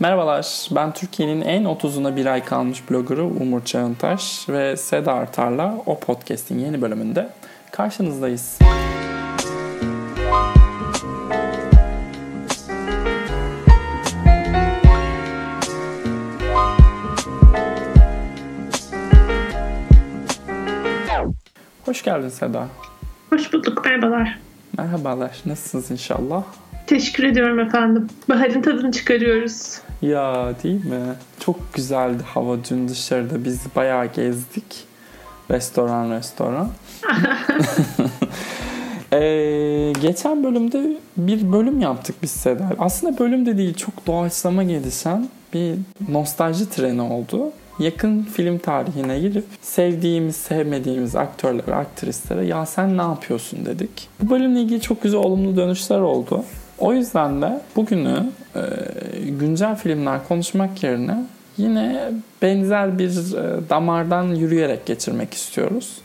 Merhabalar, ben Türkiye'nin en 30'una bir ay kalmış bloggerı Umur Çağıntaş ve Seda Artar'la o podcast'in yeni bölümünde karşınızdayız. Hoş geldin Seda. Hoş bulduk, merhabalar. Merhabalar, nasılsınız inşallah? Teşekkür ediyorum efendim. Baharın tadını çıkarıyoruz. Ya değil mi? Çok güzeldi hava dün dışarıda. Biz bayağı gezdik. Restoran restoran. ee, geçen bölümde bir bölüm yaptık biz Seda. Aslında bölüm de değil çok doğaçlama gelişen bir nostalji treni oldu. Yakın film tarihine girip sevdiğimiz, sevmediğimiz aktörlere, aktrislere ya sen ne yapıyorsun dedik. Bu bölümle ilgili çok güzel olumlu dönüşler oldu. O yüzden de bugünü e, güncel filmler konuşmak yerine yine benzer bir e, damardan yürüyerek geçirmek istiyoruz.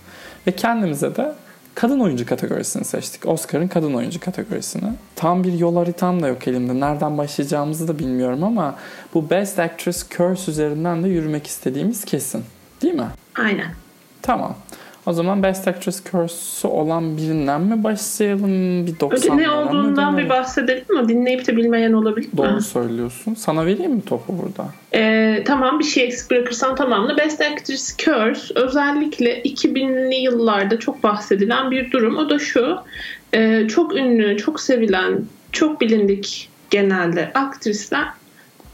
Ve kendimize de kadın oyuncu kategorisini seçtik. Oscar'ın kadın oyuncu kategorisini. Tam bir yol haritam da yok elimde. Nereden başlayacağımızı da bilmiyorum ama bu Best Actress Curse üzerinden de yürümek istediğimiz kesin. Değil mi? Aynen. Tamam. O zaman Best Actress Curse'u olan birinden mi başlayalım? Bir 90'lardan Önce ne olduğundan bir bahsedelim mi? Dinleyip de bilmeyen olabilir mi? Doğru söylüyorsun. Sana vereyim mi topu burada? Ee, tamam bir şey eksik bırakırsan tamamla. Best Actress Curse özellikle 2000'li yıllarda çok bahsedilen bir durum. O da şu. E, çok ünlü, çok sevilen, çok bilindik genelde aktrisler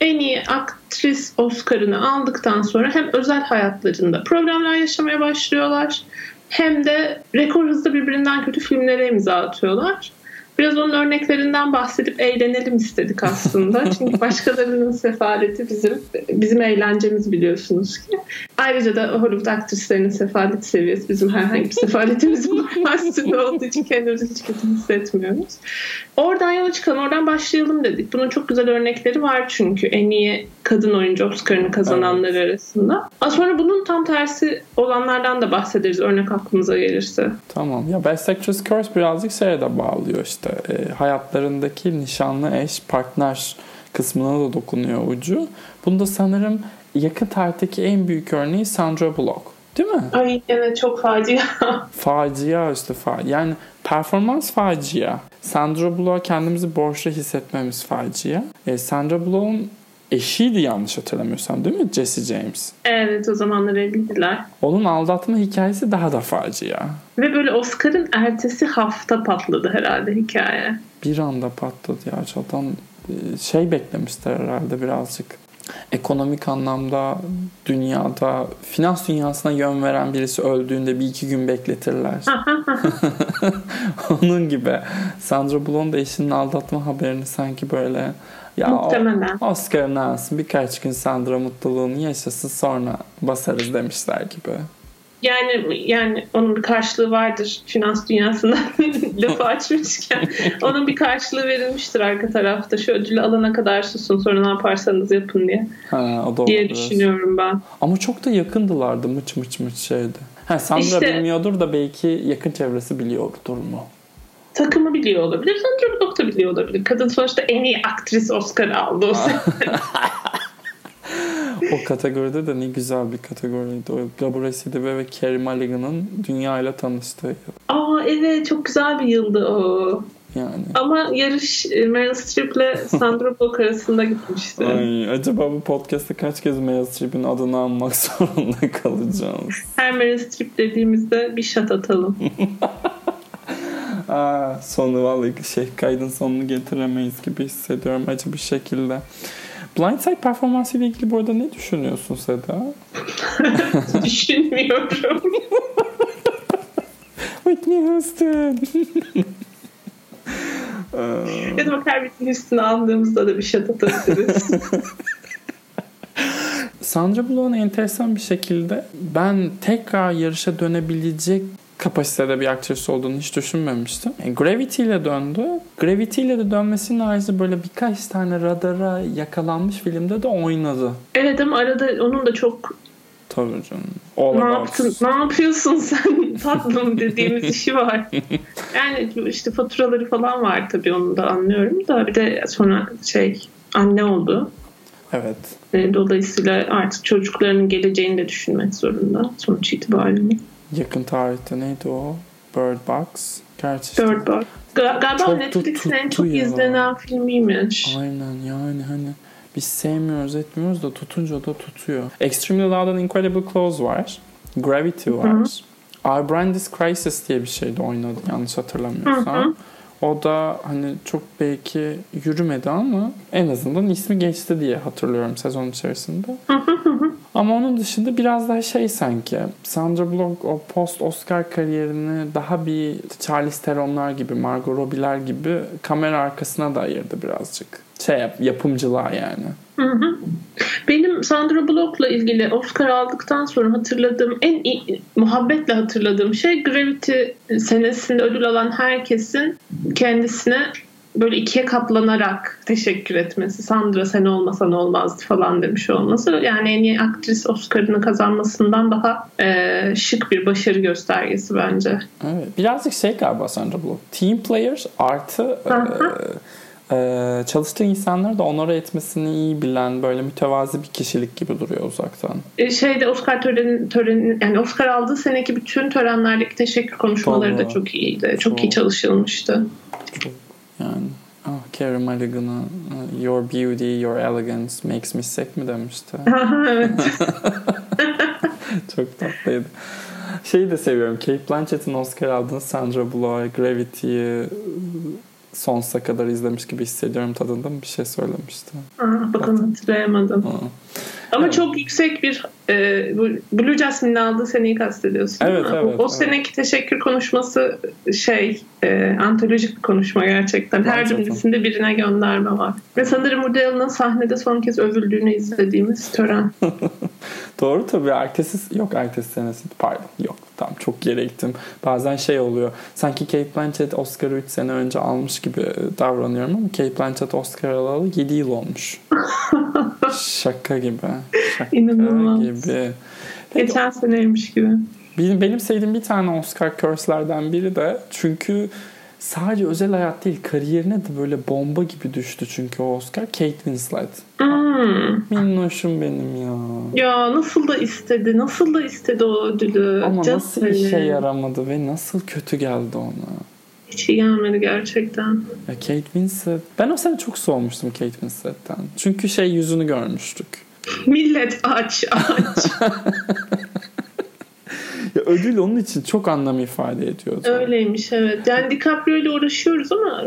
en iyi aktris Oscar'ını aldıktan sonra hem özel hayatlarında problemler yaşamaya başlıyorlar hem de rekor hızlı birbirinden kötü filmlere imza atıyorlar. Biraz onun örneklerinden bahsedip eğlenelim istedik aslında. Çünkü başkalarının sefaleti bizim bizim eğlencemiz biliyorsunuz ki. Ayrıca da Hollywood aktrislerinin sefalet seviyesi bizim herhangi bir sefaletimizin üstünde olduğu için kendimizi hiç kötü hissetmiyoruz. Oradan yola çıkalım, oradan başlayalım dedik. Bunun çok güzel örnekleri var çünkü en iyi kadın oyuncu Oscar'ını kazananlar evet. arasında. Az sonra bunun tam tersi olanlardan da bahsederiz örnek aklımıza gelirse. Tamam. Ya Best Actress Curse birazcık şeye de bağlıyor işte. E, hayatlarındaki nişanlı eş, partner kısmına da dokunuyor ucu. Bunda sanırım yakın tarihteki en büyük örneği Sandra Bullock. Değil mi? Ay evet çok facia. facia işte facia. Yani performans facia. Sandra Bullock'a kendimizi borçlu hissetmemiz facia. E, Sandra Bullock'un eşiydi yanlış hatırlamıyorsam değil mi Jesse James? Evet o zamanlar evliydiler. Onun aldatma hikayesi daha da facia. Ve böyle Oscar'ın ertesi hafta patladı herhalde hikaye. Bir anda patladı ya. Zaten e, şey beklemişler herhalde birazcık ekonomik anlamda dünyada finans dünyasına yön veren birisi öldüğünde bir iki gün bekletirler. Onun gibi. Sandra Bullock da eşinin aldatma haberini sanki böyle ya Muhtemelen. Oscar'ını alsın birkaç gün Sandra mutluluğunu yaşasın sonra basarız demişler gibi. Yani yani onun bir karşılığı vardır finans dünyasında lafı açmışken onun bir karşılığı verilmiştir arka tarafta şu ödülü alana kadar susun sonra ne yaparsanız yapın diye ha, o da diye düşünüyorum ben. Ama çok da yakındılardı mıç mıç mıç şeydi. Ha, Sandra işte, bilmiyordur da belki yakın çevresi biliyordur mu? Takımı biliyor olabilir. Sandra da biliyor olabilir. Kadın sonuçta en iyi aktris Oscar aldı o o kategoride de ne güzel bir kategoriydi. O Gabor Sidibe ve Carey Mulligan'ın dünya ile tanıştığı. Aa evet çok güzel bir yıldı o. Yani. Ama yarış e, Meryl Streep ile Sandra Bullock arasında gitmişti. Ay, acaba bu podcast'te kaç kez Meryl Streep'in adını anmak zorunda kalacağız? Her Meryl Streep dediğimizde bir shot atalım. Aa, sonu vallahi şey kaydın sonunu getiremeyiz gibi hissediyorum acı bir şekilde. Blindside performansı ile ilgili bu arada ne düşünüyorsun Seda? Düşünmüyorum. Whitney Houston. ya da bak her Whitney Houston'ı aldığımızda da bir şey atabiliriz. Sandra Bullock'un enteresan bir şekilde ben tekrar yarışa dönebilecek kapasitede bir aktris olduğunu hiç düşünmemiştim. E, Gravity ile döndü. Gravity ile de dönmesinin ayrıca böyle birkaç tane radara yakalanmış filmde de oynadı. Evet ama arada onun da çok Tabii canım. All ne yaptın? Ne yapıyorsun sen tatlım dediğimiz işi var. Yani işte faturaları falan var tabii onu da anlıyorum da bir de sonra şey anne oldu. Evet. E, dolayısıyla artık çocuklarının geleceğini de düşünmek zorunda sonuç itibariyle. Yakın tarihte neydi o? Bird Box. Gerçi işte Bird Box. Gal- Galiba Çok Netflix'in en çok ya. izlenen filmiymiş. Aynen yani hani biz sevmiyoruz etmiyoruz da tutunca da tutuyor. Extremely Loud and Incredible Close var. Gravity var. Our Brand is Crisis diye bir şeyde oynadı yanlış hatırlamıyorsam. O da hani çok belki yürümedi ama en azından ismi geçti diye hatırlıyorum sezon içerisinde. Ama onun dışında biraz daha şey sanki Sandra Bullock o post Oscar kariyerini daha bir Charlize Theron'lar gibi, Margot Robbie'ler gibi kamera arkasına da ayırdı birazcık. Şey yap, yapımcılığa yani. Hı hı. Benim Sandra Bullock'la ilgili Oscar aldıktan sonra hatırladığım en iyi, muhabbetle hatırladığım şey Gravity senesinde ödül alan herkesin kendisine böyle ikiye katlanarak teşekkür etmesi. Sandra sen olmasan olmazdı falan demiş olması. Yani en iyi aktris Oscar'ını kazanmasından daha e, şık bir başarı göstergesi bence. Evet. Birazcık şey galiba Sandra Bullock. Team player artı e, e, çalıştığı insanları da onore etmesini iyi bilen böyle mütevazi bir kişilik gibi duruyor uzaktan. E, şeyde Oscar töreni, töreni yani Oscar aldığı seneki bütün törenlerdeki teşekkür konuşmaları da Doğru. çok iyiydi. Çok Çok. iyi çalışılmıştı. Çok yani ah Carey Mulligan'a your beauty, your elegance makes me sick mi demişti. evet. Çok tatlıydı. Şeyi de seviyorum. Kate Blanchett'in Oscar aldığını Sandra Bullock, Gravity'yi sonsuza kadar izlemiş gibi hissediyorum tadında mı bir şey söylemişti. Aa, bakın hatırlayamadım. Aa. Ama Evet. çok yüksek bir e, Blue Jasmine'in aldığı seneyi kastediyorsun. Evet, evet, O, o evet. seneki teşekkür konuşması şey e, antolojik bir konuşma gerçekten. Her Gerçekten. cümlesinde birine gönderme var. Ve sanırım Woody Allen'ın sahnede son kez övüldüğünü izlediğimiz tören. Doğru tabii. Ertesi, yok ertesi senesi. Pardon. Yok. Tamam çok geri gittim. Bazen şey oluyor. Sanki Kate Blanchett Oscar'ı 3 sene önce almış gibi davranıyorum ama Kate Blanchett Oscar alalı 7 yıl olmuş. Şaka gibi. Şaka İnanılmaz. gibi. Peki, Geçen seneymiş gibi. benim, benim sevdiğim bir tane Oscar curse'lerden biri de çünkü sadece özel hayat değil kariyerine de böyle bomba gibi düştü çünkü o Oscar Kate Winslet. Hmm. Minnoşum benim ya. Ya nasıl da istedi, nasıl da istedi o ödülü. Ama Canım nasıl işe benim. yaramadı ve nasıl kötü geldi ona. Hiç iyi gelmedi gerçekten. Ya Kate Winslet. Ben o sene çok soğumuştum Kate Winslet'ten. Çünkü şey yüzünü görmüştük. Millet aç aç. Ya ödül onun için çok anlam ifade ediyordu. Öyleymiş evet. Yani DiCaprio ile uğraşıyoruz ama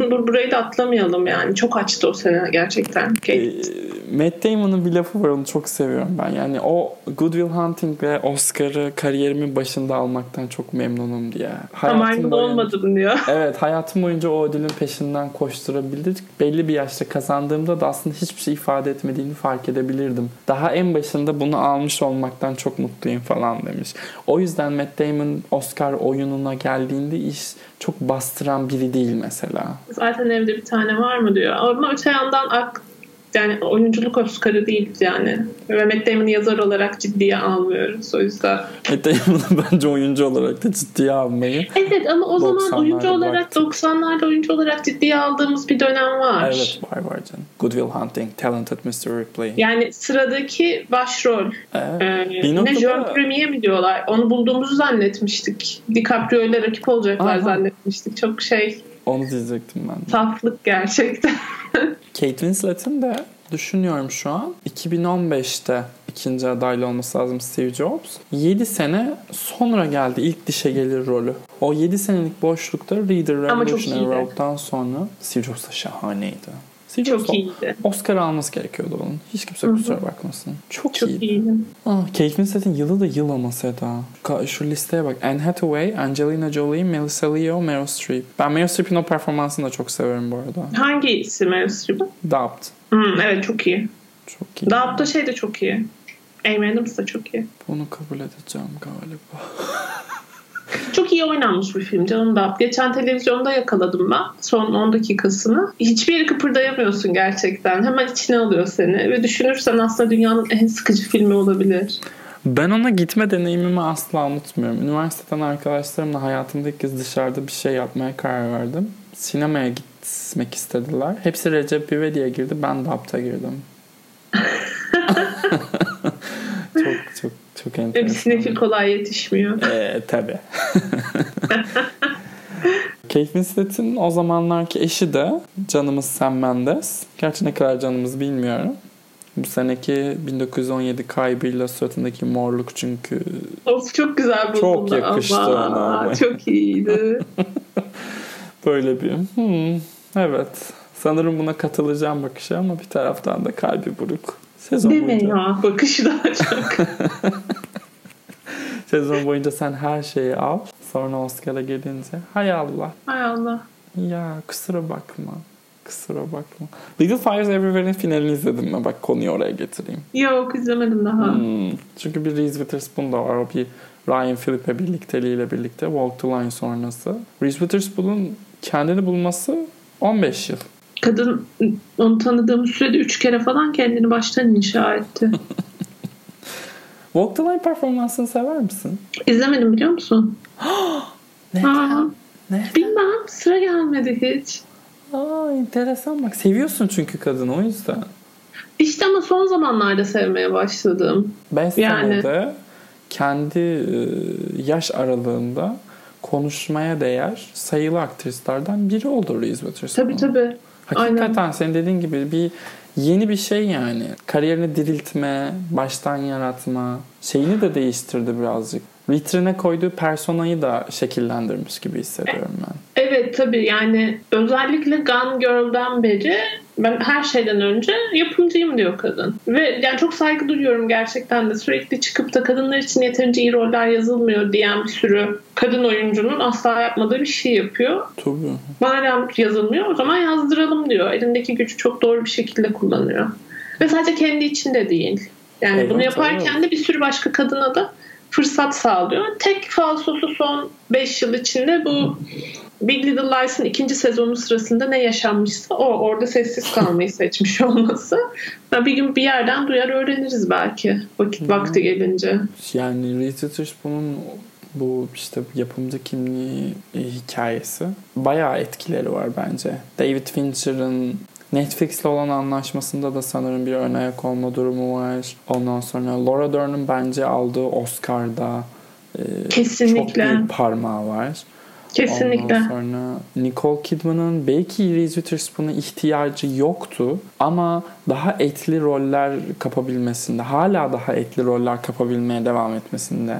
bu, bu- burayı da atlamayalım yani. Çok açtı o sene gerçekten. Ee, Matt Damon'ın bir lafı var onu çok seviyorum ben. Yani o Good Will Hunting ve Oscar'ı kariyerimin başında almaktan çok memnunum diye. Maymun boyunca- olmadım diyor. Evet hayatım boyunca o ödülün peşinden koşturabildik. Belli bir yaşta kazandığımda da aslında hiçbir şey ifade etmediğini fark edebilirdim. Daha en başında bunu almış olmaktan çok mutluyum falan demiş. O yüzden Matt Damon Oscar oyununa geldiğinde iş çok bastıran biri değil mesela. Zaten evde bir tane var mı diyor. Ama öte yandan ak yani oyunculuk Oscar'ı değil yani. Ve Matt Damon'ı yazar olarak ciddiye almıyoruz. O yüzden. Matt Damon'ı bence oyuncu olarak da ciddiye almayı. Evet ama o zaman 90'larda oyuncu olarak bıraktık. 90'larda oyuncu olarak ciddiye aldığımız bir dönem var. Evet var var canım. Good Will Hunting, Talented Mr. Ripley. Yani sıradaki başrol. Evet. Ee, Bir ne Jean Premier mi diyorlar? Onu bulduğumuzu zannetmiştik. DiCaprio ile rakip olacaklar Aha. zannetmiştik. Çok şey Onu diyecektim ben de. saflık gerçekten. Kate Winslet'in de düşünüyorum şu an 2015'te ikinci adaylı olması lazım Steve Jobs. 7 sene sonra geldi ilk dişe gelir rolü. O 7 senelik boşlukta Reader Revolutionary. Road'dan sonra Steve Jobs da şahaneydi. Steve Çok iyiydi. Oscar alması gerekiyordu onun. Hiç kimse Hı hı. kusura bakmasın. Çok, Çok iyiydi. iyiydi. Ah, Kate Winslet'in yılı da yıl ama Seda. Şu listeye bak. Anne Hathaway, Angelina Jolie, Melissa Leo, Meryl Streep. Ben Meryl Streep'in o performansını da çok severim bu arada. Hangisi Meryl Streep'in? Doubt. Hmm, evet çok iyi. Çok iyi. Dağıpta şey de çok iyi. Amy Adams da çok iyi. Bunu kabul edeceğim galiba. Çok iyi oynanmış bir film canım da. Geçen televizyonda yakaladım ben son 10 dakikasını. Hiçbir yeri kıpırdayamıyorsun gerçekten. Hemen içine alıyor seni. Ve düşünürsen aslında dünyanın en sıkıcı filmi olabilir. Ben ona gitme deneyimimi asla unutmuyorum. Üniversiteden arkadaşlarımla hayatımda ilk kez dışarıda bir şey yapmaya karar verdim. Sinemaya gitmek istediler. Hepsi Recep İvedik'e girdi. Ben de Apt'a girdim. çok Ve bir enteresan. sinefil kolay yetişmiyor. Ee, tabii. Kate Winslet'in o zamanlarki eşi de canımız Sam Mendes. Gerçi ne kadar canımız bilmiyorum. Bu seneki 1917 kaybıyla suratındaki morluk çünkü Of çok güzel buldum Çok yakıştı ama. ona. Çok iyiydi. böyle bir hmm, evet sanırım buna katılacağım bakışa ama bir taraftan da kalbi buruk. Sezon Değil mi boyunca, ya? Bakışı daha çok. sezon boyunca sen her şeyi al. Sonra Oscar'a gelince hay Allah Hay Allah. ya kusura bakma. Kusura bakma. Little Fires Everywhere'in finalini izledim mi? Bak konuyu oraya getireyim. Yok izlemedim daha. Hmm, Çünkü bir Reese Witherspoon da var. O bir Ryan Phillippe birlikteliğiyle birlikte Walk the Line sonrası. Reese Witherspoon'un kendini bulması 15 yıl. Kadın onu tanıdığım sürede üç kere falan kendini baştan inşa etti. Walk the Line performansını sever misin? İzlemedim biliyor musun? Neden? Aa, Neden? bilmem sıra gelmedi hiç. Aa, enteresan bak. Seviyorsun çünkü kadını o yüzden. İşte ama son zamanlarda sevmeye başladım. 5 Yani. senede kendi e, yaş aralığında konuşmaya değer sayılı aktrislerden biri oldu Reese Witherspoon. Tabii tabii. Hakikaten senin dediğin gibi bir yeni bir şey yani. Kariyerini diriltme, baştan yaratma, şeyini de değiştirdi birazcık. Vitrine koyduğu personayı da şekillendirmiş gibi hissediyorum ben. Evet tabii yani özellikle Gone Girl'dan beri ben her şeyden önce yapımcıyım diyor kadın. Ve yani çok saygı duyuyorum gerçekten de sürekli çıkıp da kadınlar için yeterince iyi roller yazılmıyor diyen bir sürü kadın oyuncunun asla yapmadığı bir şey yapıyor. Tabii. Madem yazılmıyor o zaman yazdıralım diyor. Elindeki gücü çok doğru bir şekilde kullanıyor. Ve sadece kendi içinde değil. Yani Evet, bunu yaparken de bir sürü başka kadına da fırsat sağlıyor. Tek falsosu son 5 yıl içinde bu Big Little Lies'ın ikinci sezonu sırasında ne yaşanmışsa o orada sessiz kalmayı seçmiş olması. Ya bir gün bir yerden duyar öğreniriz belki vakit vakti gelince. Yani Reese Witherspoon'un bu işte yapımcı kimliği e, hikayesi bayağı etkileri var bence. David Fincher'ın Netflix'le olan anlaşmasında da sanırım bir ön ayak olma durumu var. Ondan sonra Laura Dern'ın bence aldığı Oscar'da e, çok Kesinlikle. büyük parmağı var. Kesinlikle. Ondan sonra Nicole Kidman'ın belki Reese Witherspoon'a ihtiyacı yoktu ama daha etli roller kapabilmesinde, hala daha etli roller kapabilmeye devam etmesinde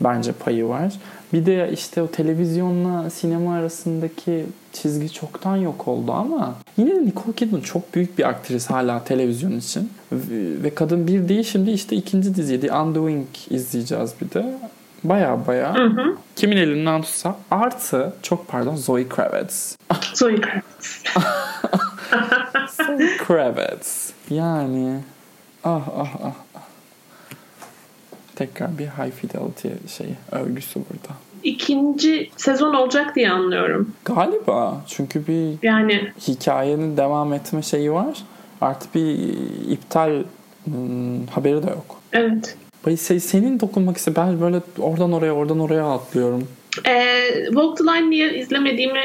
bence payı var. Bir de işte o televizyonla sinema arasındaki çizgi çoktan yok oldu ama yine de Nicole Kidman çok büyük bir aktris hala televizyon için. Ve- kadın bir değil şimdi işte ikinci diziyi The Undoing izleyeceğiz bir de. Baya baya Hı hı. kimin elinden tutsa artı çok pardon Zoe Kravitz. Zoe Kravitz. Zoe Kravitz. Yani ah ah ah. ah. Tekrar bir high fidelity şeyi övgüsü burada. İkinci sezon olacak diye anlıyorum. Galiba çünkü bir Yani hikayenin devam etme şeyi var. Artık bir iptal hmm, haberi de yok. evet. Bay- se- Senin dokunmak ise ben böyle oradan oraya oradan oraya atlıyorum. Ee, Walk the Line niye izlemediğimi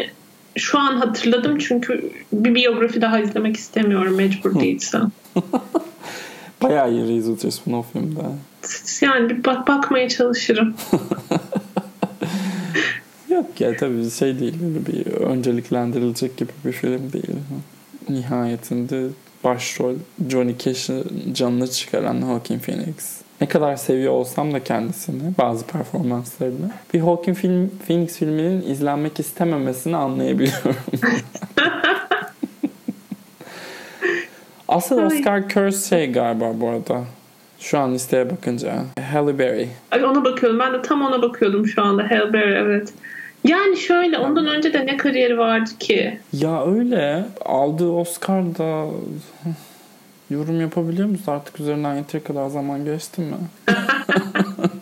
şu an hatırladım çünkü bir biyografi daha izlemek istemiyorum mecbur değilsem. Bayağı iyi Reese Witherspoon o filmde. Yani bir bak bakmaya çalışırım. Yok ya tabii şey değil bir önceliklendirilecek gibi bir film değil. Nihayetinde başrol Johnny Cash'in canını çıkaran Joaquin Phoenix. Ne kadar seviyor olsam da kendisini, bazı performanslarını bir Joaquin film, Phoenix filminin izlenmek istememesini anlayabiliyorum. Asıl. Oscar Curse şey galiba bu arada. Şu an listeye bakınca. Halle Berry. Ay ona bakıyordum. Ben de tam ona bakıyordum şu anda. Halle Berry evet. Yani şöyle ondan önce de ne kariyeri vardı ki? Ya öyle aldığı Oscar'da yorum yapabiliyor musun artık üzerinden yeteri kadar zaman geçti mi?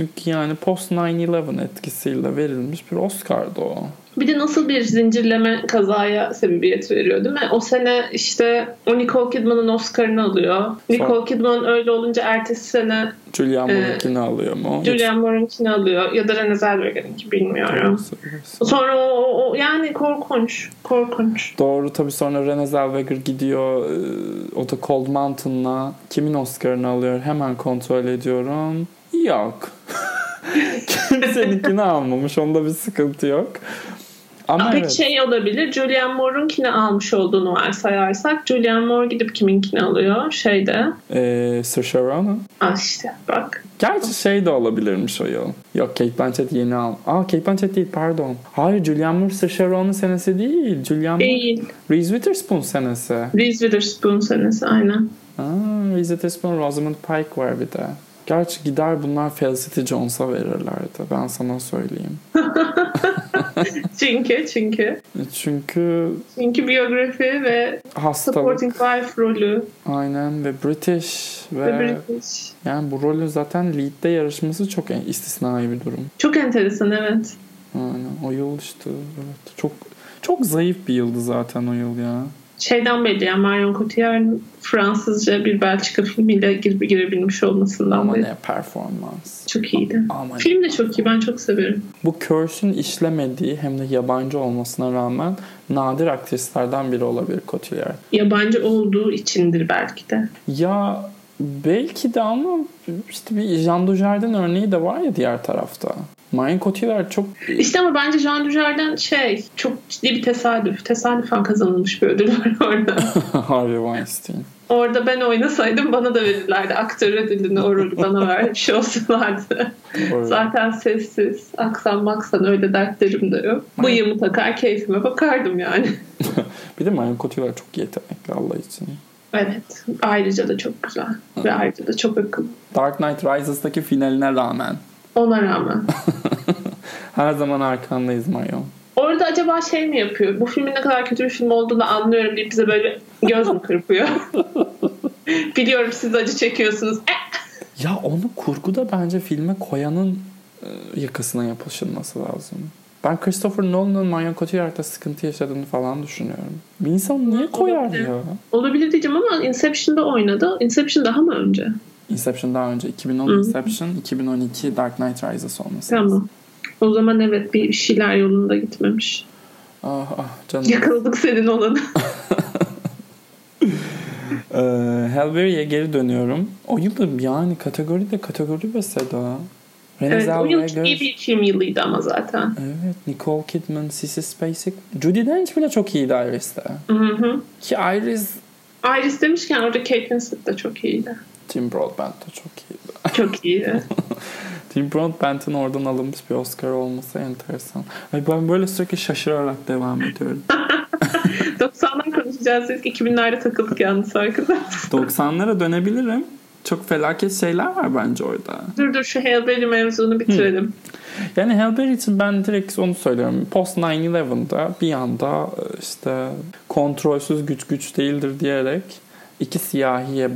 Çünkü yani post 9-11 etkisiyle verilmiş bir Oscar'dı o. Bir de nasıl bir zincirleme kazaya sebebiyet veriyor değil mi? O sene işte o Nicole Kidman'ın Oscar'ını alıyor. Nicole Kidman öyle olunca ertesi sene Julian Moore'unkini ee, alıyor mu? Julian Moore'unkini alıyor ya da Renée Zellweger'inki bilmiyorum. Sonra o, o, yani korkunç. Korkunç. Doğru tabii sonra Renée Zellweger gidiyor o da Cold Mountain'la kimin Oscar'ını alıyor hemen kontrol ediyorum. Yok. Kimseninkini almamış. Onda bir sıkıntı yok. Ama Peki evet. şey olabilir. Julian Moore'unkini almış olduğunu varsayarsak Julian Moore gidip kiminkini alıyor şeyde. Ee, Saoirse Ronan. Ah işte bak. Gerçi şey de olabilirmiş o yıl. Yok Kate Blanchett yeni al. Aa Kate Blanchett değil pardon. Hayır Julian Moore Saoirse Ronan senesi değil. Julian değil. Moore. Reese Witherspoon senesi. Reese Witherspoon senesi aynen. Aa, Reese Witherspoon, Rosamund Pike var bir de. Gerçi gider bunlar Felicity Jones'a verirlerdi. Ben sana söyleyeyim. çünkü çünkü. Çünkü çünkü biyografi ve hastalık. supporting wife rolü. Aynen ve British ve, ve British. yani bu rolün zaten lead'de yarışması çok istisnai bir durum. Çok enteresan evet. Aynen o yıl işte evet. Çok çok zayıf bir yıldı zaten o yıl ya şeyden belli yani Marion Cotillard'ın Fransızca bir Belçika filmiyle girip girebilmiş olmasından Ama belli. ne performans. Çok iyiydi. Ama Film de çok iyi. Ben çok severim. Bu Curse'ün işlemediği hem de yabancı olmasına rağmen nadir aktrislerden biri olabilir Cotillard. Yabancı olduğu içindir belki de. Ya belki de ama işte bir Jean Dujardin örneği de var ya diğer tarafta. Marion Cotillard çok... İşte ama bence Jean Dujardin şey çok ciddi bir tesadüf. Tesadüfen kazanılmış bir ödül var orada. Harvey Weinstein. Orada ben oynasaydım bana da verirlerdi. Aktör ödülünü o rolü bana vermiş olsalardı. Zaten sessiz. Aksan maksan öyle dertlerim de yok. Bıyığımı takar keyfime bakardım yani. bir de Marion Cotillard çok yetenekli Allah için. Evet. Ayrıca da çok güzel. Ve ayrıca da çok akıllı. Dark Knight Rises'daki finaline rağmen ona rağmen. Her zaman arkandayız Mayon. Orada acaba şey mi yapıyor? Bu filmin ne kadar kötü bir film olduğunu anlıyorum deyip bize böyle göz mü kırpıyor? Biliyorum siz acı çekiyorsunuz. ya onu kurguda bence filme koyanın e, yakasına yapışılması lazım. Ben Christopher Nolan'ın Marion Cotillard'da sıkıntı yaşadığını falan düşünüyorum. Bir insan niye koyar Olabilir. ya? Olabilir diyeceğim ama Inception'da oynadı. Inception daha mı önce? Inception daha önce. 2010 Hı. Inception, 2012 Dark Knight Rises olması. Tamam. O zaman evet bir şeyler yolunda gitmemiş. Ah ah canım. Yakaladık senin olanı. ee, Hellberry'e geri dönüyorum. O yıl yani kategoride kategori ve Seda. Renée evet, o yıl iyi bir film yılıydı ama zaten. Evet, Nicole Kidman, Sissy Spacek. Judy Dench bile çok iyiydi Iris'te. Hı hı. Ki Iris... Iris demişken orada Kate Winslet de çok iyiydi. Tim Broadbent de çok iyiydi. Çok iyiydi. Tim Broadbent'in oradan alınmış bir Oscar olması enteresan. Ay ben böyle sürekli şaşırarak devam ediyorum. 90'lar konuşacağız. 2000'lerde takıldık yalnız arkadaşlar. 90'lara dönebilirim. Çok felaket şeyler var bence orada. Dur dur şu Hellberry mevzunu bitirelim. Hmm. Yani Hellberry için ben direkt onu söylüyorum. Post 9-11'da bir anda işte kontrolsüz güç güç değildir diyerek iki siyahiye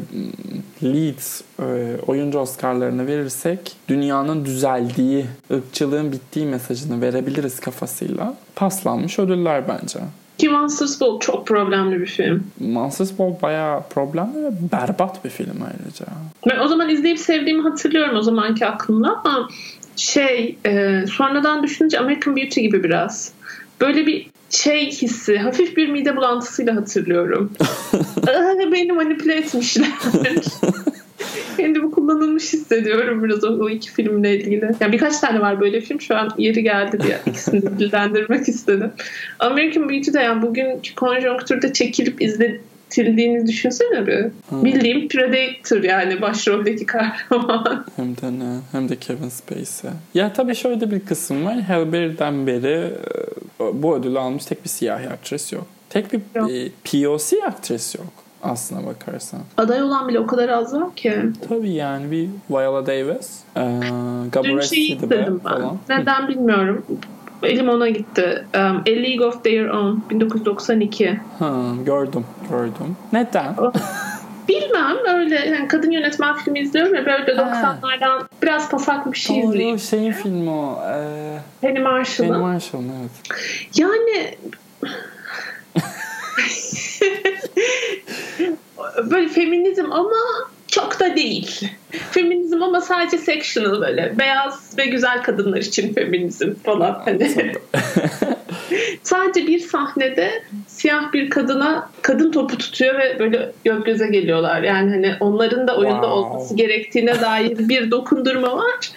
lead e, oyuncu Oscar'larını verirsek dünyanın düzeldiği, ırkçılığın bittiği mesajını verebiliriz kafasıyla paslanmış ödüller bence. Ki Monsters Ball çok problemli bir film. Monsters Ball bayağı problemli ve berbat bir film ayrıca. Ben o zaman izleyip sevdiğimi hatırlıyorum o zamanki aklımda ama şey e, sonradan düşününce American Beauty gibi biraz. Böyle bir şey hissi, hafif bir mide bulantısıyla hatırlıyorum. Beni manipüle etmişler. Kendimi kullanılmış hissediyorum biraz o, o iki filmle ilgili. Yani birkaç tane var böyle film. Şu an yeri geldi diye ikisini de dillendirmek istedim. American Beauty'de yani bugünkü konjonktürde çekilip izletildiğini düşünsene bir. Hmm. Bildiğim Predator yani başroldeki kahraman. Hem de ne? Hem de Kevin Spacey. Ya tabii şöyle bir kısım var. Hellberry'den beri e, bu ödülü almış tek bir siyahi aktris yok. Tek bir yok. E, POC aktris yok aslına bakarsan. Aday olan bile o kadar az var ki. Tabii yani bir Viola Davis, e, Gabrielle şey falan. Neden bilmiyorum. Elim ona gitti. Um, A League of Their Own 1992. Ha, gördüm, gördüm. Neden? Bilmem böyle yani kadın yönetmen filmi izliyorum ya böyle 90'lardan biraz pasak bir şey Doğru izleyeyim. şeyin filmi o. Ee, Penny Penny Marshall'ın. Marshall'ın evet. Yani böyle feminizm ama çok da değil. Feminizm ama sadece sectional böyle. Beyaz ve güzel kadınlar için feminizm falan. Hani. sadece bir sahnede siyah bir kadına kadın topu tutuyor ve böyle göz göze geliyorlar. Yani hani onların da oyunda Wow. olması gerektiğine dair bir dokundurma var.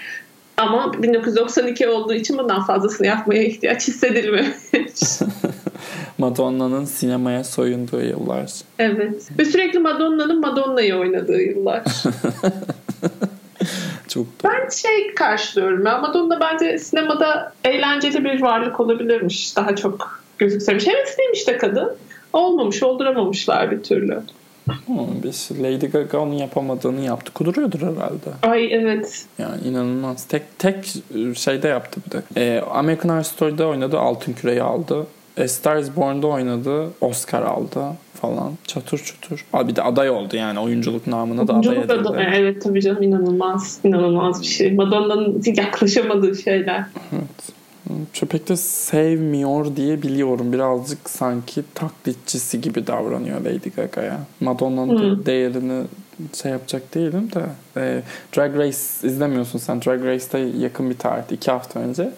Ama 1992 olduğu için bundan fazlasını yapmaya ihtiyaç hissedilmemiş. Madonna'nın sinemaya soyunduğu yıllar. evet. Ve sürekli Madonna'nın Madonna'yı oynadığı yıllar. Çok doğru. Ben şey karşılıyorum ya. Madonna bence sinemada eğlenceli bir varlık olabilirmiş. Daha çok gözüksemiş. Hevesliymiş de kadın. Olmamış, olduramamışlar bir türlü. Ama biz Lady Gaga onun yapamadığını yaptı. Kuduruyordur herhalde. Ay evet. Yani inanılmaz. Tek tek şeyde yaptı bir de. Ee, American Horror Story'de oynadı. Altın Küre'yi aldı. A Star is Born'da oynadı. Oscar aldı falan. Çatır çutur. Aa, bir de aday oldu yani. Oyunculuk namına da aday edildi. adı- Evet tabii canım inanılmaz. inanılmaz bir şey. Madonna'nın yaklaşamadığı şeyler. Evet. Pek de sevmiyor diye biliyorum. Birazcık sanki taklitçisi gibi davranıyor Lady Gaga'ya. Madonna'nın Hı. değerini şey yapacak değilim de. Ee, Drag Race izlemiyorsun sen. Drag Race'te yakın bir tarihte iki hafta önce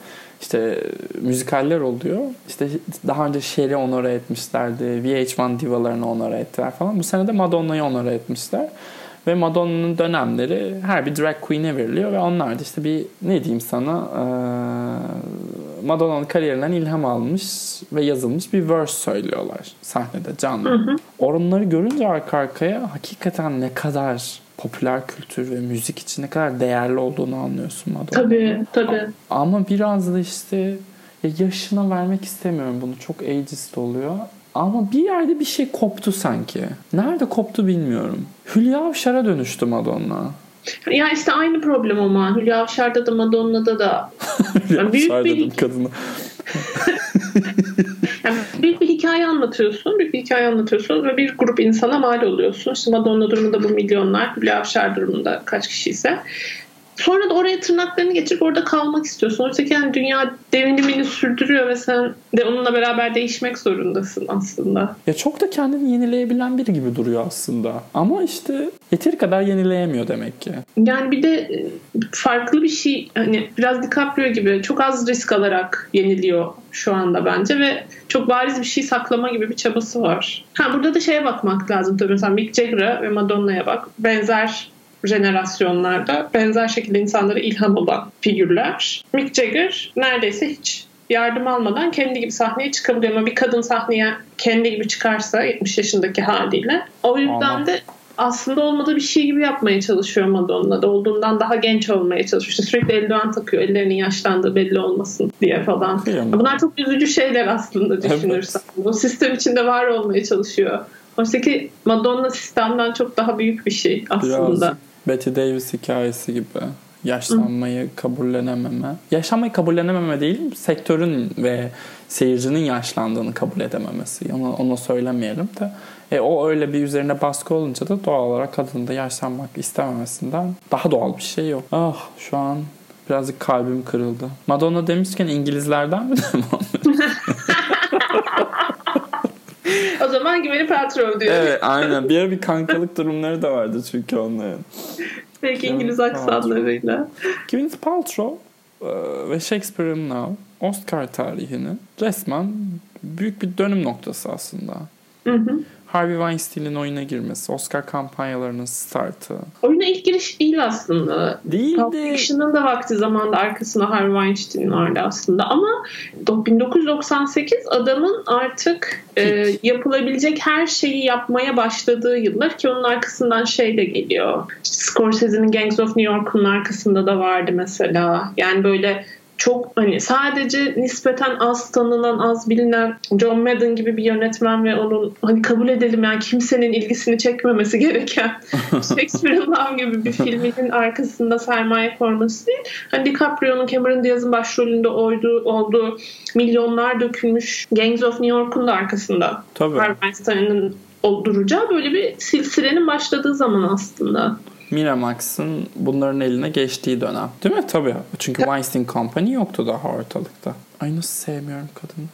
işte müzikaller oluyor. İşte daha önce Cher'i onore etmişlerdi. VH1 divalarını onore ettiler falan. Bu sene de Madonna'yı onore etmişler. Ve Madonna'nın dönemleri her bir drag queen'e veriliyor ve onlar da işte bir ne diyeyim sana eee, Madonna'nın kariyerinden ilham almış ve yazılmış bir verse söylüyorlar sahnede canlı. Onları görünce arka arkaya hakikaten ne kadar popüler kültür ve müzik için ne kadar değerli olduğunu anlıyorsun Madonna. Tabii tabii. Ama biraz da işte ya yaşına vermek istemiyorum bunu. Çok ageist oluyor. Ama bir yerde bir şey koptu sanki. Nerede koptu bilmiyorum. Hülya Avşar'a dönüştü Madonna. Ya işte aynı problem ama Hülya Avşar'da da Madonna'da da Hülya. Yani büyük bir hikaye anlatıyorsun, bir hikaye anlatıyorsun ve bir grup insana mal oluyorsun. İşte Madonna durumunda bu milyonlar, Hülya Avşar durumunda kaç kişi ise. Sonra da oraya tırnaklarını geçirip orada kalmak istiyorsun. Oysa ki yani dünya devrimini sürdürüyor ve sen de onunla beraber değişmek zorundasın aslında. Ya çok da kendini yenileyebilen biri gibi duruyor aslında. Ama işte yeteri kadar yenileyemiyor demek ki. Yani bir de e, farklı bir şey hani biraz DiCaprio gibi çok az risk alarak yeniliyor şu anda bence ve çok bariz bir şey saklama gibi bir çabası var. Ha burada da şeye bakmak lazım tabii mesela Mick Jagger'a ve Madonna'ya bak. Benzer jenerasyonlarda benzer şekilde insanlara ilham olan figürler. Mick Jagger neredeyse hiç yardım almadan kendi gibi sahneye çıkabiliyor ama bir kadın sahneye kendi gibi çıkarsa 70 yaşındaki haliyle o yüzden Aman. de aslında olmadığı bir şey gibi yapmaya çalışıyor Madonna da olduğundan daha genç olmaya çalışıyor. İşte sürekli eldiven takıyor ellerinin yaşlandığı belli olmasın diye falan. Kıyamam. Bunlar çok üzücü şeyler aslında düşünürsen. O sistem içinde var olmaya çalışıyor. Oysa ki Madonna sistemden çok daha büyük bir şey aslında. Biraz Betty Davis hikayesi gibi. Yaşlanmayı kabullenememe. Yaşlanmayı kabullenememe değil, sektörün ve seyircinin yaşlandığını kabul edememesi. Onu, onu söylemeyelim de. E, o öyle bir üzerine baskı olunca da doğal olarak kadının da yaşlanmak istememesinden daha doğal bir şey yok. Ah şu an birazcık kalbim kırıldı. Madonna demişken İngilizlerden mi? O zaman Güveni Paltrow diyor. evet aynen. Bir ara bir kankalık durumları da vardı çünkü onların. Belki İngiliz aksanlarıyla. Gwyneth Paltrow e, ve Shakespeare'in Now Oscar tarihinin resmen büyük bir dönüm noktası aslında. Hı hı. Harvey Weinstein'in oyuna girmesi, Oscar kampanyalarının startı. Oyuna ilk giriş değil aslında. Değil Pulp de Fiction'ın da vakti zamanda arkasında Harvey Weinstein vardı aslında ama 1998 adamın artık e, yapılabilecek her şeyi yapmaya başladığı yıllar ki onun arkasından şey de geliyor. İşte Scorsese'nin Gangs of New York'un arkasında da vardı mesela. Yani böyle çok hani sadece nispeten az tanınan, az bilinen John Madden gibi bir yönetmen ve onun hani kabul edelim yani kimsenin ilgisini çekmemesi gereken Shakespeare'in Love gibi bir filminin arkasında sermaye forması değil. Hani DiCaprio'nun Cameron Diaz'ın başrolünde olduğu, olduğu milyonlar dökülmüş Gangs of New York'un da arkasında tabii. Harvey Weinstein'ın olduracağı böyle bir silsilenin başladığı zaman aslında. Miramax'ın bunların eline geçtiği dönem. Değil mi? Tabii. Çünkü Weinstein Company yoktu daha ortalıkta. Ay nasıl sevmiyorum kadını.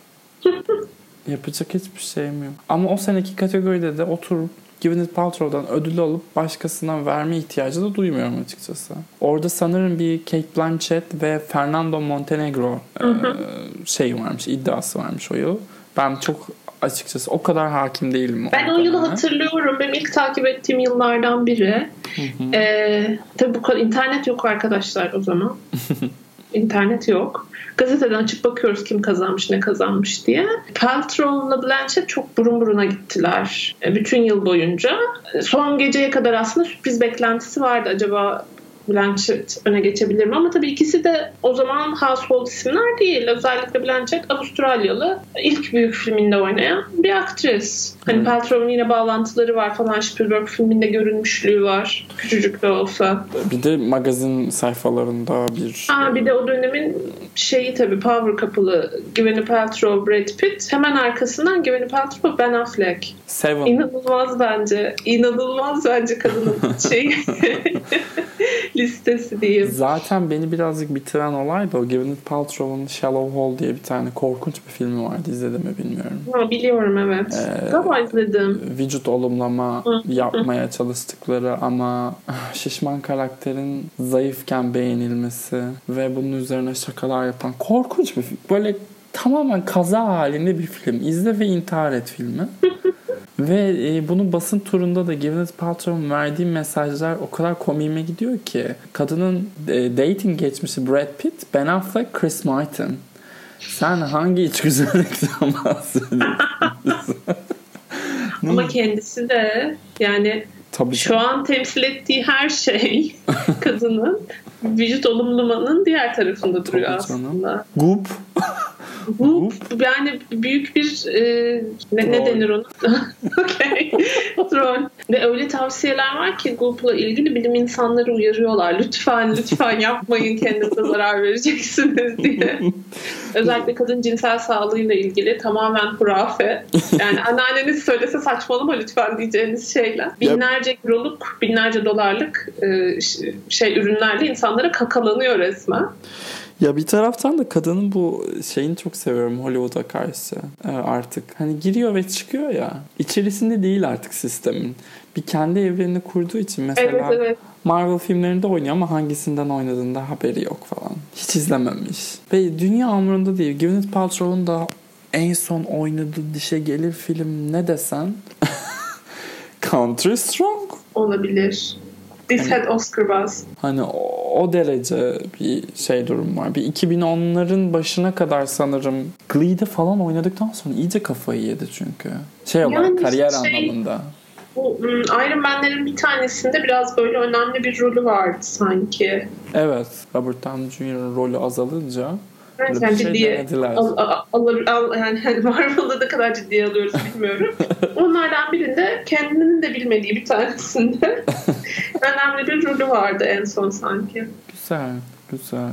Yapacak hiçbir şeyim yok. Ama o seneki kategoride de oturup Gwyneth Paltrow'dan ödül alıp başkasına verme ihtiyacı da duymuyorum açıkçası. Orada sanırım bir Kate Blanchett ve Fernando Montenegro e, şey varmış, iddiası varmış o yıl. Ben çok açıkçası o kadar hakim değilim. Ben o yılı hatırlıyorum. Benim ilk takip ettiğim yıllardan biri. Ee, tabii bu kadar internet yok arkadaşlar o zaman. internet yok. Gazeteden açıp bakıyoruz kim kazanmış ne kazanmış diye. Paltrow'la Blanchett çok burun buruna gittiler. E, bütün yıl boyunca. Son geceye kadar aslında sürpriz beklentisi vardı. Acaba Blanchett öne geçebilir mi? Ama tabii ikisi de o zaman household isimler değil. Özellikle Blanchett Avustralyalı ilk büyük filminde oynayan bir aktris. Hani hmm. Paltrow'un yine bağlantıları var falan. Spielberg filminde görünmüşlüğü var. Küçücük de olsa. Bir de magazin sayfalarında bir... Aa, bir de o dönemin şeyi tabii Power Couple'ı Gwyneth Paltrow, Brad Pitt. Hemen arkasından Gwyneth Paltrow, Ben Affleck. Seven. İnanılmaz bence. İnanılmaz bence kadının şeyi. listesi diyeyim. Zaten beni birazcık bitiren olay da o Gwyneth Paltrow'un Shallow Hole diye bir tane korkunç bir filmi vardı. İzledim mi bilmiyorum. Ha, biliyorum evet. Ee, Galiba izledim. Vücut olumlama yapmaya çalıştıkları ama şişman karakterin zayıfken beğenilmesi ve bunun üzerine şakalar yapan korkunç bir film. Böyle tamamen kaza halinde bir film. İzle ve intihar et filmi. Ve e, bunu basın turunda da Gwyneth Paltrow'un verdiği mesajlar o kadar komiğime gidiyor ki. Kadının e, dating geçmişi Brad Pitt, Ben Affleck, Chris Martin. Sen hangi içgüzarlıktan bahsediyorsun? Ama kendisi de yani Tabii şu an temsil ettiği her şey kadının vücut olumlamanın diğer tarafında duruyor aslında. Goop. Bu yani büyük bir e, ne, ne denir ona? okay. Troll. Ve öyle tavsiyeler var ki Google'la ilgili bilim insanları uyarıyorlar. Lütfen lütfen yapmayın kendinize zarar vereceksiniz diye. Özellikle kadın cinsel sağlığıyla ilgili tamamen hurafe. Yani anneanneniz söylese saçmalama lütfen diyeceğiniz şeyler. Binlerce euroluk, binlerce dolarlık e, şey ürünlerle insanlara kakalanıyor resmen. Ya bir taraftan da kadının bu şeyini çok seviyorum Hollywood'a karşı ee, artık. Hani giriyor ve çıkıyor ya. İçerisinde değil artık sistemin. Bir kendi evrenini kurduğu için mesela evet, evet. Marvel filmlerinde oynuyor ama hangisinden oynadığında haberi yok falan. Hiç izlememiş. Ve dünya umurunda değil. Gwyneth Paltrow'un da en son oynadığı dişe gelir film ne desen Country Strong olabilir. This had Oscar buzz. Hani o, o derece bir şey durum var. Bir 2010'ların başına kadar sanırım Glee'de falan oynadıktan sonra iyice kafayı yedi çünkü. Şey olarak yani kariyer şey, anlamında. Bu hmm, Iron Man'lerin bir tanesinde biraz böyle önemli bir rolü vardı sanki. Evet. Robert Downey Jr.'ın rolü azalınca Evet, yani şey ciddiye al, al, al, al, yani Marvel'da ne kadar ciddiye alıyoruz bilmiyorum. Onlardan birinde kendinin de bilmediği bir tanesinde önemli bir rolü vardı en son sanki. Güzel, güzel.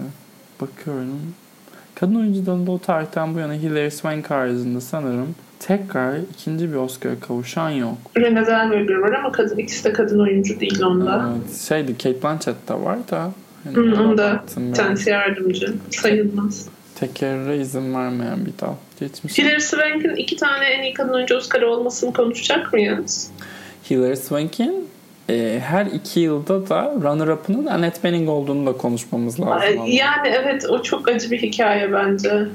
Bakıyorum. Kadın oyuncularında o tarihten bu yana Hilary Swank haricinde sanırım tekrar ikinci bir Oscar'a kavuşan yok. Renée Zellweger var ama kadın ikisi de kadın oyuncu değil onda. Evet, şeydi Kate Blanchett de var da yani Hı, onda tanesi yardımcı. Sayılmaz. Tekerrüre izin vermeyen bir dal. Geçmiş. Hilary Swank'in iki tane en iyi kadın oyuncu Oscar'ı olmasını konuşacak mıyız? Hilary Swank'in e, her iki yılda da runner-up'ının Annette Bening olduğunu da konuşmamız lazım. Yani evet o çok acı bir hikaye bence.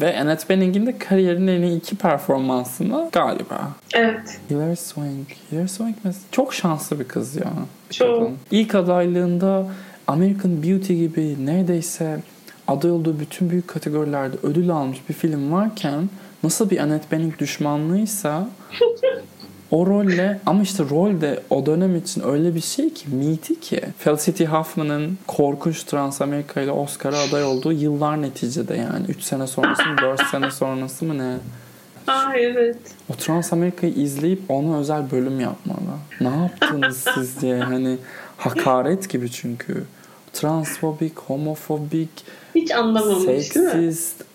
Ve Annette Bening'in de kariyerinin en iyi iki performansını galiba. Evet. Hilary Swank. Hilary Swank mesela çok şanslı bir kız ya. Çok. Kadın. İlk adaylığında American Beauty gibi neredeyse aday olduğu bütün büyük kategorilerde ödül almış bir film varken nasıl bir Annette Bening düşmanlığıysa o rolle ama işte rol de o dönem için öyle bir şey ki miti ki Felicity Huffman'ın korkunç Trans Amerika ile Oscar'a aday olduğu yıllar neticede yani 3 sene sonrası mı 4 sene sonrası mı ne? Aa evet. O Trans Amerika'yı izleyip ona özel bölüm yapmalı. Ne yaptınız siz diye hani hakaret gibi çünkü. Transfobik, homofobik, hiç anlamamış seksist.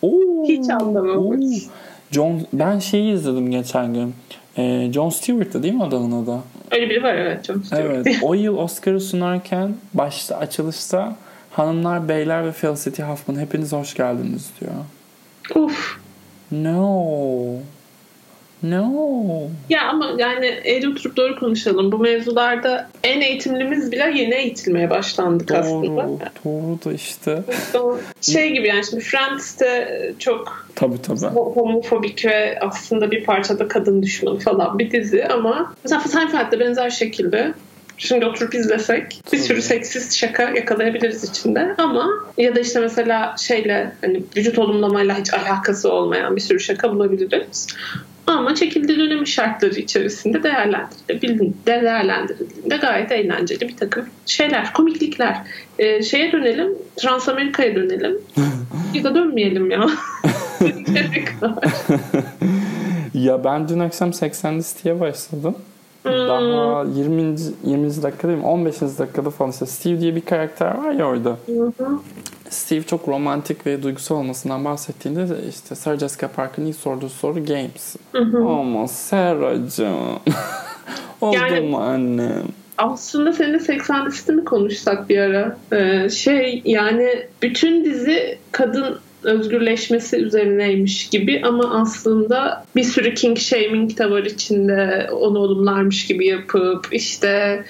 değil mi? Oo, Hiç anlamamış. Oo. John, ben şeyi izledim geçen gün. Ee, John Stewart'tı değil mi adamın adı? Öyle biri var evet John Stewart. Evet. o yıl Oscar'ı sunarken başta açılışta hanımlar, beyler ve Felicity Huffman hepiniz hoş geldiniz diyor. Uf. No. No. Ya ama yani eğri oturup doğru konuşalım. Bu mevzularda en eğitimlimiz bile yeni eğitilmeye başlandık Doğru. aslında. Doğru da işte. Şey gibi yani şimdi Friends'te çok Tabii tabii. homofobik ve aslında bir parçada kadın düşmanı falan bir dizi ama mesela Seinfeld'de benzer şekilde Şimdi oturup izlesek bir sürü seksist şaka yakalayabiliriz içinde ama ya da işte mesela şeyle hani vücut olumlamayla hiç alakası olmayan bir sürü şaka bulabiliriz. Ama çekildiği dönemin şartları içerisinde değerlendirildiğinde, gayet eğlenceli bir takım şeyler, komiklikler. Ee, şeye dönelim, Transamerika'ya dönelim. ya da dönmeyelim ya. ya ben dün akşam 80 listeye başladım. Daha 20. 20. dakika değil mi? 15. dakikada falan işte Steve diye bir karakter var ya orada. Steve çok romantik ve duygusal olmasından bahsettiğinde de işte Sarah Jessica Parker'ın ilk sorduğu soru Games. Ama Sarah'cığım. Oldu Yani- mu annem? Aslında seninle 80 listi mi konuşsak bir ara? Ee, şey yani bütün dizi kadın özgürleşmesi üzerineymiş gibi ama aslında bir sürü king shaming de var içinde onu olumlarmış gibi yapıp işte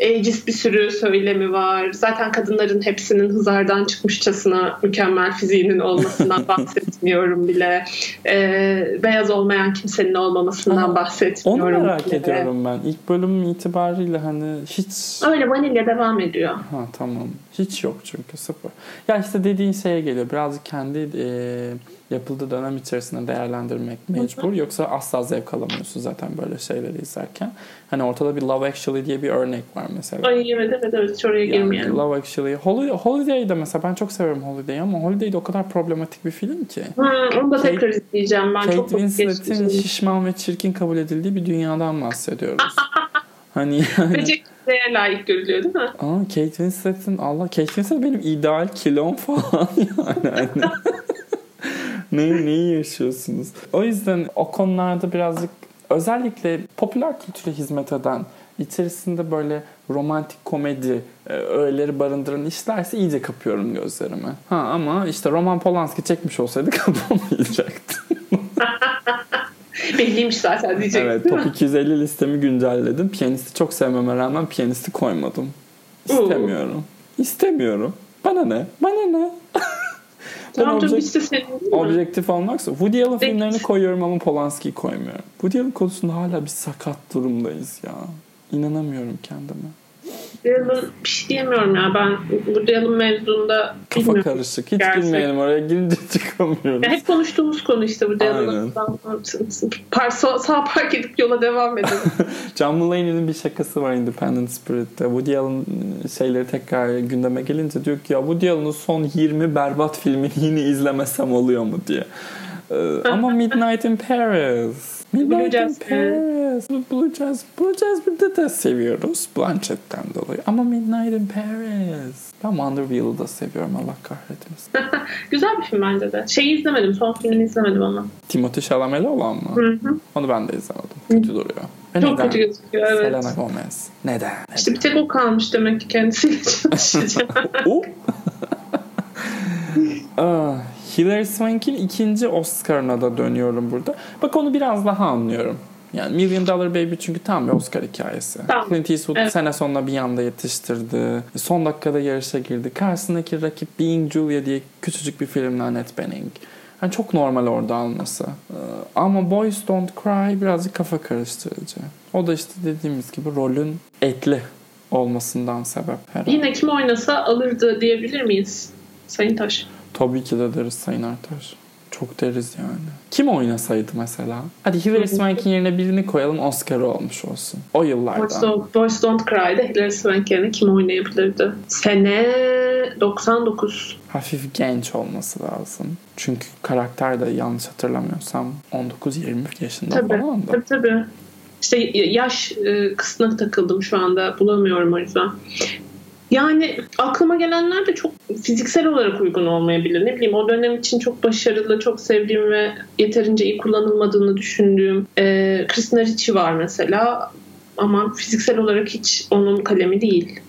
ageist bir sürü söylemi var. Zaten kadınların hepsinin hızardan çıkmışçasına mükemmel fiziğinin olmasından bahsetmiyorum bile. Ee, beyaz olmayan kimsenin olmamasından Aha, Onu bahsetmiyorum merak bile. ediyorum ben. İlk bölüm itibariyle hani hiç Öyle vanilya devam ediyor. Ha tamam. Hiç yok çünkü sıfır. Ya işte dediğin şeye geliyor. Birazcık kendi e, yapıldığı dönem içerisinde değerlendirmek mecbur. Yoksa asla zevk alamıyorsun zaten böyle şeyleri izlerken. Hani ortada bir Love Actually diye bir örnek var mesela. Ay evet evet evet hiç oraya Yani girmeyelim. Love Actually. Holiday, Holiday'de mesela ben çok severim Holiday'i ama Holiday'de o kadar problematik bir film ki. Hı, onu da Kate- tekrar izleyeceğim ben. Kate çok Winslet'in şişman ve çirkin kabul edildiği bir dünyadan bahsediyoruz. hani yani... Beceriklere layık görülüyor değil mi? Aa Kate Winslet'in Allah Kate Winslet benim ideal kilom falan yani. Hani. ne, neyi yaşıyorsunuz? O yüzden o konularda birazcık özellikle popüler kültüre hizmet eden içerisinde böyle romantik komedi e, öğeleri barındıran işlerse iyice kapıyorum gözlerimi. Ha ama işte Roman Polanski çekmiş olsaydı kapamayacaktı. Belliymiş zaten diyecek. evet Top mi? 250 listemi güncelledim. Piyanisti çok sevmeme rağmen piyanisti koymadım. İstemiyorum. İstemiyorum. Bana ne? Bana ne? Ben Tamam objek- işte senin objektif olmaksa Woody Allen Peki. filmlerini koyuyorum ama Polanski'yi koymuyorum. Woody Allen konusunda hala bir sakat durumdayız ya. İnanamıyorum kendime. Dylan bir şey diyemiyorum ya ben bu Dylan mevzunda Kafa karışık. Hiç Gerçek. girmeyelim oraya. Girince çıkamıyoruz. Ya hep konuştuğumuz konu işte bu. Dylan'ın. Sağ, park edip yola devam edelim. John Mulaney'nin bir şakası var Independent Spirit'te. Woody Allen şeyleri tekrar gündeme gelince diyor ki ya Woody Allen'ın son 20 berbat filmini yine izlemesem oluyor mu diye. Ee, ama Midnight in Paris. Midnight Blue. Paris. Blue Jasmine. Blue Jasmine'de de seviyoruz. Blanchett'ten dolayı. Ama Midnight in Paris. Ben Wonder Wheel'ı da seviyorum Allah kahretmesin. Güzel bir film bence de. Şeyi izlemedim. Son filmini izlemedim ama. Timothée Chalamet'li olan mı? Hı hı. Onu ben de izlemedim. Kötü duruyor. Ve Çok neden? kötü gözüküyor evet. Selena Gomez. Neden? İşte bir tek o kalmış demek ki kendisiyle çalışacak. O. Ah, Hilary Swank'in ikinci Oscar'ına da dönüyorum burada. Bak onu biraz daha anlıyorum. Yani Million Dollar Baby çünkü tam bir Oscar hikayesi. Tamam. Clint Eastwood Evet. sene sonunda bir yanda yetiştirdi. Son dakikada yarışa girdi. Karşısındaki rakip Being Julia diye küçücük bir filmle Annette Bening. Yani çok normal orada alması. Ee, Ama Boys Don't Cry birazcık kafa karıştırıcı. O da işte dediğimiz gibi rolün etli olmasından sebep herhalde. Yine kim oynasa alırdı diyebilir miyiz? Sayın Taş. Tabii ki de deriz Sayın Artaş. Çok deriz yani. Kim oynasaydı mesela? Hadi Hilary Swank'in yerine birini koyalım Oscar olmuş olsun. O Boys yıllardan. Don't, Boys Don't Cry'da Hilary Swank yerine kim oynayabilirdi? Sene 99. Hafif genç olması lazım. Çünkü karakter de yanlış hatırlamıyorsam 19-20 yaşında Tabii. falan da. Tabii tabii. İşte yaş e, kısmına takıldım şu anda. Bulamıyorum o yüzden. Yani aklıma gelenler de çok fiziksel olarak uygun olmayabilir. Ne bileyim o dönem için çok başarılı, çok sevdiğim ve yeterince iyi kullanılmadığını düşündüğüm e, Christina Ricci var mesela. Ama fiziksel olarak hiç onun kalemi değil.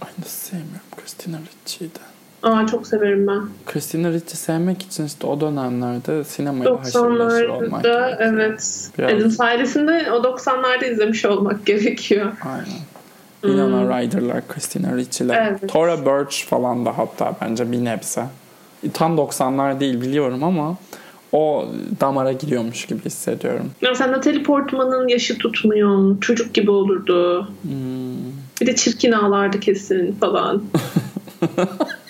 Ay nasıl sevmiyorum Christina Ricci'yi de. Aa çok severim ben. Christina Ricci sevmek için işte o dönemlerde sinemayla haşır olmak 90'larda gerekiyor. evet. Biraz- Adam sayesinde o 90'larda izlemiş olmak gerekiyor. Aynen. Winona Ryder'lar, Christina Ricci'ler. Hmm. Evet. Tora Birch falan da hatta bence bir nebze. Tam 90'lar değil biliyorum ama o damara giriyormuş gibi hissediyorum. Mesela Natalie Portman'ın yaşı tutmuyor. Çocuk gibi olurdu. Hmm. Bir de çirkin ağlardı kesin falan.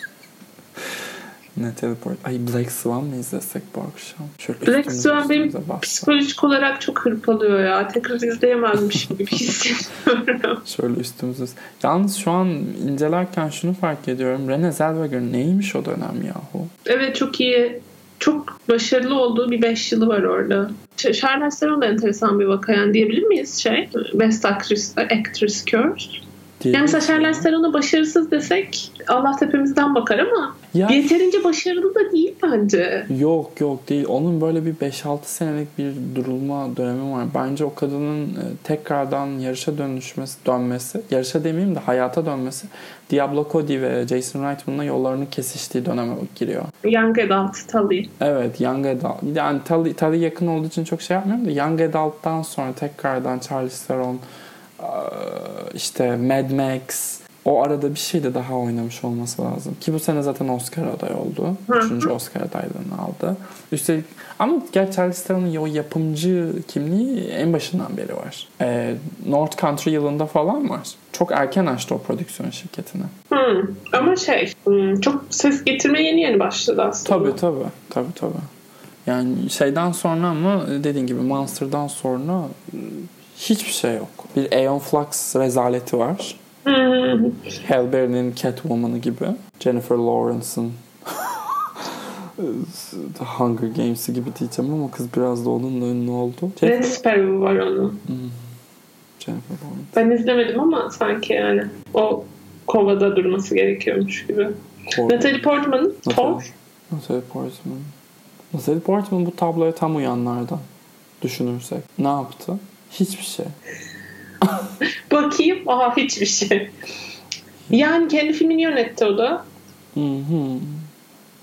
Ne teleport? Ay Black Swan mı izlesek bu akşam? Şöyle Black Swan benim psikolojik olarak çok hırpalıyor ya. Tekrar izleyemezmiş gibi hissediyorum. Şöyle üstümüze. Yalnız şu an incelerken şunu fark ediyorum. Renée Zellweger neymiş o dönem yahu? evet çok iyi. Çok başarılı olduğu bir 5 yılı var orada. Charlize Theron da enteresan bir vaka yani diyebilir miyiz şey? Best Actress, Actress Curse. Yani Charlize Theron'a başarısız desek Allah tepemizden bakar ama Ya yeterince başarılı da değil bence. Yok yok değil. Onun böyle bir 5-6 senelik bir durulma dönemi var. Bence o kadının e, tekrardan yarışa dönüşmesi, dönmesi, yarışa demeyeyim de hayata dönmesi Diablo Cody ve Jason Reitman'la yollarının kesiştiği döneme giriyor. Young Adult Tully. Evet Young Adult. Yani Tully, Tully yakın olduğu için çok şey yapmıyorum da Young Adult'tan sonra tekrardan Charlize Theron işte Mad Max o arada bir şey de daha oynamış olması lazım. Ki bu sene zaten Oscar aday oldu. Üçüncü Oscar adaylığını aldı. Üstelik ama gerçi Charlize Theron'un o yapımcı kimliği en başından beri var. Eee, North Country yılında falan var. Çok erken açtı o prodüksiyon şirketini. Hmm. Ama şey çok ses getirme yeni yeni başladı aslında. Tabii tabii. Tabii tabii. Yani şeyden sonra ama dediğin gibi Monster'dan sonra hiçbir şey yok. Bir Aeon Flux rezaleti var. Hmm. Halle Berry'nin Catwoman'ı gibi. Jennifer Lawrence'ın The Hunger Games'i gibi diyeceğim ama kız biraz da onunla ünlü oldu. Red Sparrow var onun. Hmm. Jennifer Lawrence. Ben izlemedim ama sanki yani o kovada durması gerekiyormuş gibi. Korkunç. Natalie Portman'ın Thor. Natalie Portman. Natalie Portman bu tabloya tam uyanlardan düşünürsek. Ne yaptı? Hiçbir şey. Bakayım. Aha hiçbir şey. Yani kendi filmini yönetti o da. Hı hı.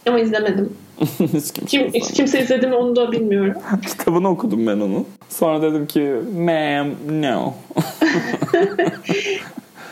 Ama izlemedim. hiç kimse Kim, hiç kimse izledi mi onu da bilmiyorum. Kitabını okudum ben onun. Sonra dedim ki ma'am no.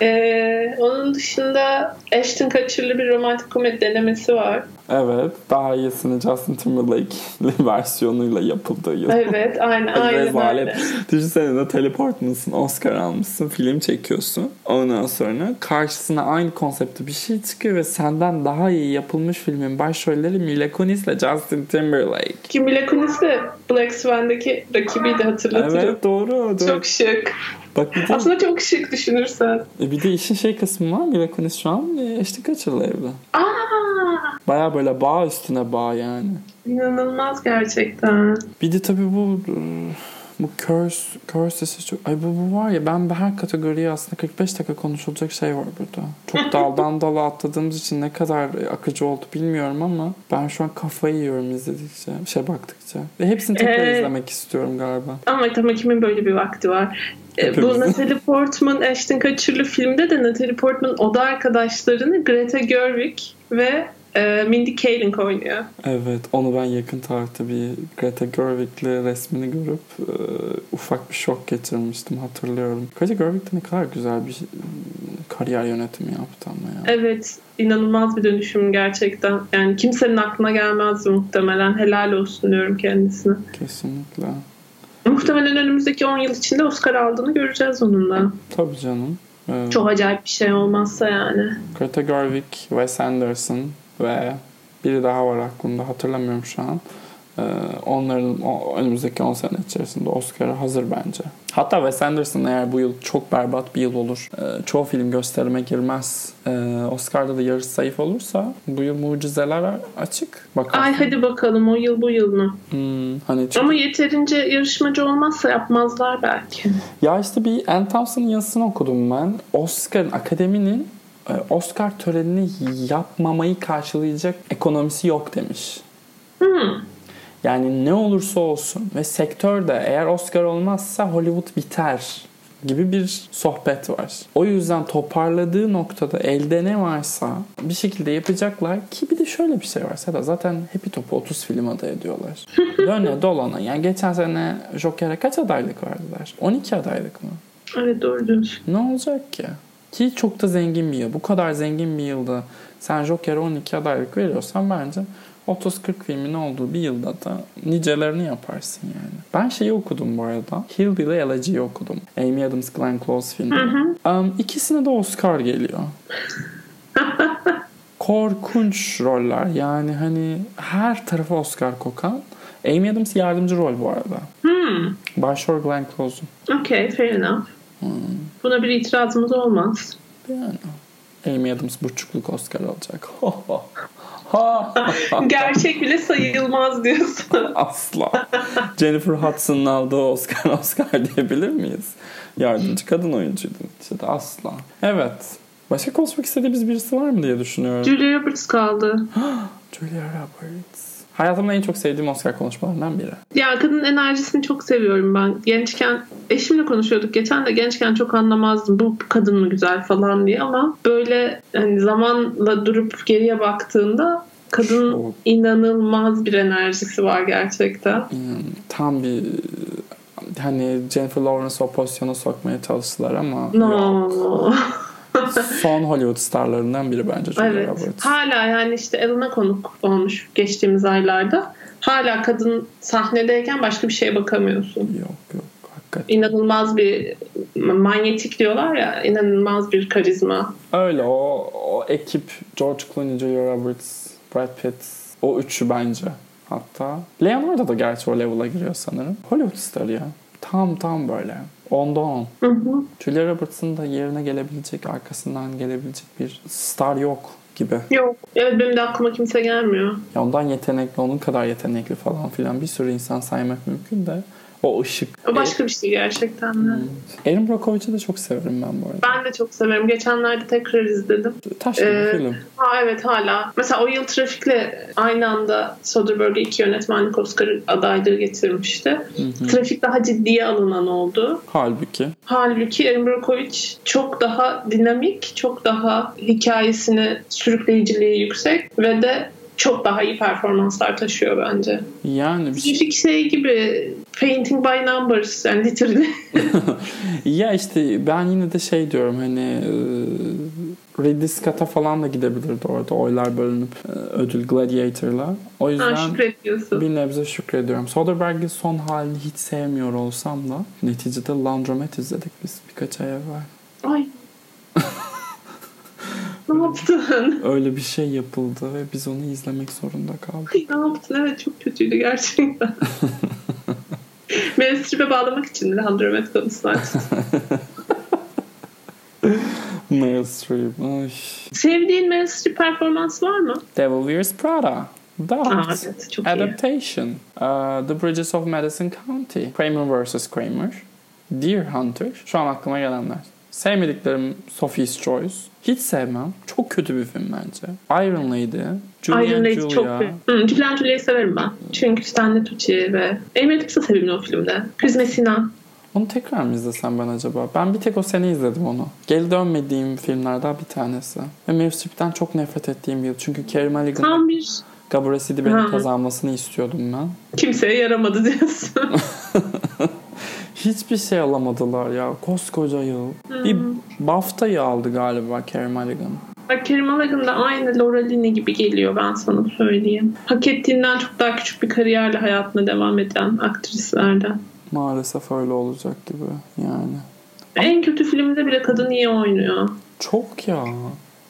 Ee, onun dışında Ashton Kutcher'lı bir romantik komedi denemesi var. Evet. Daha iyisini Justin Timberlake'li versiyonuyla yapıldığı yıl. Evet aynen aynen. Rezalet. Düşünsene Natalie Portman'sın. Oscar almışsın. Film çekiyorsun. Ondan sonra karşısına aynı konsepte bir şey çıkıyor ve senden daha iyi yapılmış filmin başrolleri Mila Kunis ile Justin Timberlake. Kim Mila Kunis de Black Swan'daki rakibiydi hatırlatırım. Evet doğru. doğru. Çok şık. Bak bir de, Aslında çok şık düşünürsen. e, bir de işin şey kısmı var. Mila Kunis şu an e, eşlik kaçırılı evde. Aa, Baya böyle bağ üstüne bağ yani. inanılmaz gerçekten. Bir de tabii bu e, bu curse, curse sesi çok... Ay bu, bu var ya ben her kategoriye aslında 45 dakika konuşulacak şey var burada. Çok daldan dala atladığımız için ne kadar akıcı oldu bilmiyorum ama ben şu an kafayı yiyorum izledikçe, şey baktıkça. Ve hepsini tekrar Ee, izlemek istiyorum galiba. Ama tamam kimin böyle bir vakti var? Ee, Bu. Natalie Portman, Ashton Kutcher'lı filmde de Natalie Portman oda arkadaşlarını Greta Gerwig ve e, Mindy Kaling oynuyor. Evet onu ben yakın tarihte bir Greta Gerwig'li resmini görüp e, ufak bir şok geçirmiştim hatırlıyorum. Greta Gerwig de ne kadar güzel bir kariyer yönetimi yaptı ama ya. Evet, inanılmaz bir dönüşüm gerçekten. Yani kimsenin aklına gelmezdi muhtemelen. Helal olsun diyorum kendisine. Kesinlikle. Muhtemelen önümüzdeki 10 yıl içinde Oscar aldığını göreceğiz onunla. Tabii canım. Ee, Çok acayip bir şey olmazsa yani. Greta Gerwig, Wes Anderson ve biri daha var aklımda hatırlamıyorum şu an. Ee, onların o, önümüzdeki 10 sene içerisinde Oscar'a hazır bence. Hatta Wes Anderson eğer bu yıl çok berbat bir yıl olur. e, çoğu film gösterime girmez. e, Oscar'da da yarış zayıf olursa bu yıl mucizeler açık. Bakalım. Ay hadi bakalım o yıl bu yıl mı? Hmm, hani çünkü- Ama yeterince yarışmacı olmazsa yapmazlar belki. Ya işte bir Anne Thompson'ın yazısını okudum ben. Oscar'ın, akademinin Oscar törenini yapmamayı karşılayacak ekonomisi yok demiş. Hmm. Yani ne olursa olsun ve sektörde eğer Oscar olmazsa Hollywood biter gibi bir sohbet var. O yüzden toparladığı noktada elde ne varsa bir şekilde yapacaklar ki bir de şöyle bir şey var Seda zaten Happy Top'u 30 film aday ediyorlar. Döne dolana yani geçen sene Joker'e kaç adaylık verdiler? 12 adaylık mı? Evet doğru diyorsun. Ne olacak ki? Ki çok da zengin bir yıl. Bu kadar zengin bir yılda sen Joker'e 12 adaylık veriyorsan bence 30-40 filmin olduğu bir yılda da nicelerini yaparsın yani. Ben şeyi okudum bu arada. Hillbilly Elegy'yi okudum. Amy Adams Glenn Close filmi. Um, ikisine de Oscar geliyor. Korkunç roller. Yani hani her tarafı Oscar kokan. Amy Adams yardımcı rol bu arada. Hmm. Başrol Glenn Close'un. Okay, fair enough. Buna bir itirazımız olmaz. Yani. Amy Adams buçukluk Oscar alacak. Gerçek bile sayılmaz diyorsun. Asla. Jennifer Hudson'ın aldığı Oscar Oscar diyebilir miyiz? Yardımcı kadın oyuncuydu. İşte de asla. Evet. Başka konuşmak istediğimiz birisi var mı diye düşünüyorum. Julia Roberts kaldı. Julia Roberts. Hayatımda en çok sevdiğim Oscar konuşmalarından biri. Ya kadının enerjisini çok seviyorum ben. Gençken eşimle konuşuyorduk geçen de gençken çok anlamazdım bu kadın mı güzel falan diye ama böyle hani zamanla durup geriye baktığında kadın Çok. inanılmaz bir enerjisi var gerçekten. Hmm, Tam bir hani Jennifer Lawrence o pozisyona sokmaya çalıştılar ama yok. Son Hollywood starlarından biri bence Julia evet. Roberts. Hala yani işte Ellen'a konuk olmuş geçtiğimiz aylarda. Hala kadın sahnedeyken başka bir şeye bakamıyorsun. Yok yok hakikaten. İnanılmaz bir manyetik diyorlar ya inanılmaz bir karizma. Öyle o, o ekip George Clooney, Julia Roberts, Brad Pitt o üçü bence hatta. Leonardo da gerçi o level'a giriyor sanırım. Hollywood starı ya. Tam tam böyle. Onda on. Hı hı. Julia Roberts'ın da yerine gelebilecek, arkasından gelebilecek bir star yok gibi. Yok. Evet benim de aklıma kimse gelmiyor. Ya ondan yetenekli, onun kadar yetenekli falan filan bir sürü insan saymak mümkün de o ışık. O başka bir şey gerçekten de. Erin Brockovich'i de çok severim ben bu arada. Ben de çok severim. Geçenlerde tekrar izledim. Taş gibi Ee, film. Ha evet hala. Mesela o yıl Trafik'le aynı anda Soderbergh'e iki yönetmenlik Oscar adaylığı getirmişti. Trafik daha ciddiye alınan oldu. Halbuki. Halbuki Erin Brockovich çok daha dinamik, çok daha hikayesini sürükleyiciliği yüksek ve de çok daha iyi performanslar taşıyor bence. Yani bir şey- şey gibi painting by numbers yani literally. ya işte ben yine de şey diyorum hani e, Ridley Scott'a falan da gidebilirdi orada oylar bölünüp e, ödül Gladiator'la. O ha, yüzden şükrediyorsun. bir nebze şükrediyorum. Soderbergh'in son halini hiç sevmiyor olsam da neticede Laundromat izledik biz birkaç ay evvel. Ay. Ne yaptın? Öyle bir şey yapıldı ve biz onu izlemek zorunda kaldık. Ne yaptın? Evet çok kötüydü gerçekten. Meryl Streep'e bağlamak için mi Andromet konusunu açtın? Meryl Streep. Ay. Sevdiğin Meryl Streep performansı var mı? Devil Wears Prada. That. Aa, evet çok iyi. Adaptation. Uh, The Bridges of Madison County. Kramer vs. Kramer. Deer Hunter. Şu an aklıma gelenler. Sevmediklerim Sophie's Choice. Hiç sevmem. Çok kötü bir film bence. Iron Lady. Julia Iron Lady Julia. çok. Hı, Julian Julia'yı severim ben. Çünkü Stanley Tucci ve Amy Adams'ı sevimli o filmde. Chris Messina. Onu tekrar mı izlesem ben acaba? Ben bir tek o sene izledim onu. Geri dönmediğim filmlerden bir tanesi. Ve Meryl Streep'ten çok nefret ettiğim bir yıl. Çünkü Carey Mulligan'ın Tam bir Gabor City beni Ha. kazanmasını istiyordum ben. kimseye yaramadı diyorsun. Hiçbir şey alamadılar ya. Koskoca yıl. Bir BAFTA'yı aldı galiba Carey Mulligan. Bak Kerim da aynı Laura Linney gibi geliyor ben sana söyleyeyim. Hak ettiğinden çok daha küçük bir kariyerle hayatına devam eden aktrislerden. Maalesef öyle olacak gibi yani. En kötü filmde bile kadın iyi oynuyor. Çok ya.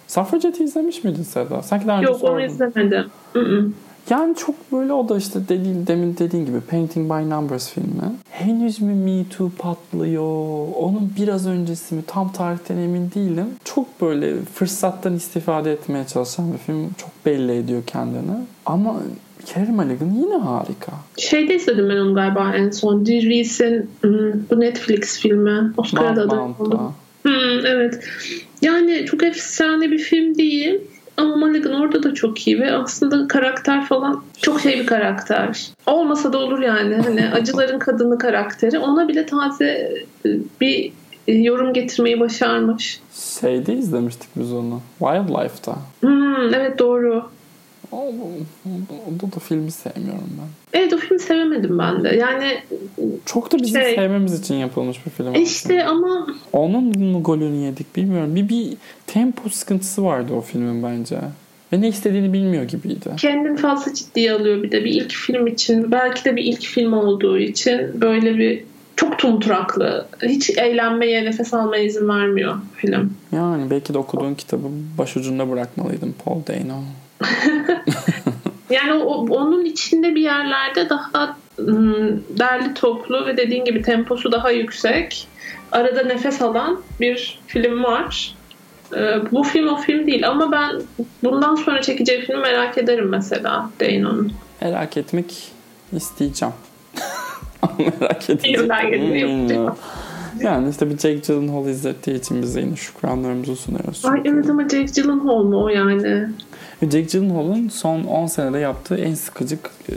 Suffragette'i izlemiş miydin Seda? Sanki daha önce Yok onu sordum. izlemedim. Mm-mm. Yani çok böyle o da işte dediğin, demin dediğin gibi Painting by Numbers filmi. Henüz mü Me Too patlıyor? Onun biraz öncesi mi? Tam tarihten emin değilim. Çok böyle fırsattan istifade etmeye çalışan bir film. Çok belli ediyor kendini. Ama Carey Mulligan yine harika. Şeyde izledim ben onu galiba en son. Reason hmm, bu Netflix filmi. Oscar'da da oldu. Hmm, evet. Yani çok efsane bir film değil. Ama Mulligan orada da çok iyi ve aslında karakter falan çok şey bir karakter. Olmasa da olur yani. Hani acıların kadını karakteri. Ona bile taze e, bir e, yorum getirmeyi başarmış. Şeyde izlemiştik biz onu. Wildlife'da. Hmm, evet doğru. O, o, o, da filmi sevmiyorum ben. Evet o filmi sevemedim ben de. Yani çok da bizim şey, sevmemiz için yapılmış bir film. İşte ama onun mu golünü yedik bilmiyorum. Bir bir tempo sıkıntısı vardı o filmin bence. Ve ne istediğini bilmiyor gibiydi. Kendini fazla ciddiye alıyor bir de bir ilk film için. Belki de bir ilk film olduğu için böyle bir çok tumturaklı. Hiç eğlenmeye, nefes almaya izin vermiyor film. Yani belki de okuduğun kitabı başucunda bırakmalıydım Paul Dano. Yani o, onun içinde bir yerlerde daha ım, derli toplu ve dediğin gibi temposu daha yüksek. Arada nefes alan bir film var. Bu film o film değil ama ben bundan sonra çekeceği filmi merak ederim mesela Dano'nun. Merak etmek isteyeceğim. merak edeceğim. Hmm. Yani işte bir Jake Gyllenhaal izlettiği için bize yine şükranlarımızı sunuyoruz. Ay evet ama Jake Gyllenhaal mu o yani? Jake Gyllenhaal'ın son 10 senede yaptığı en sıkıcık e,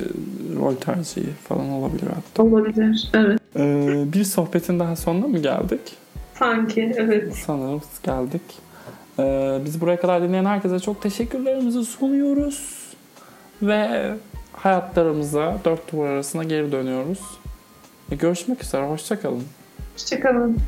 rol tercihi falan olabilir hatta. Olabilir, evet. Ee, bir sohbetin daha sonuna mı geldik? Sanki, evet. Sanırım geldik. Ee, biz buraya kadar dinleyen herkese çok teşekkürlerimizi sunuyoruz. Ve hayatlarımıza dört duvar arasında geri dönüyoruz. Görüşmek üzere, hoşçakalın. Hoşçakalın.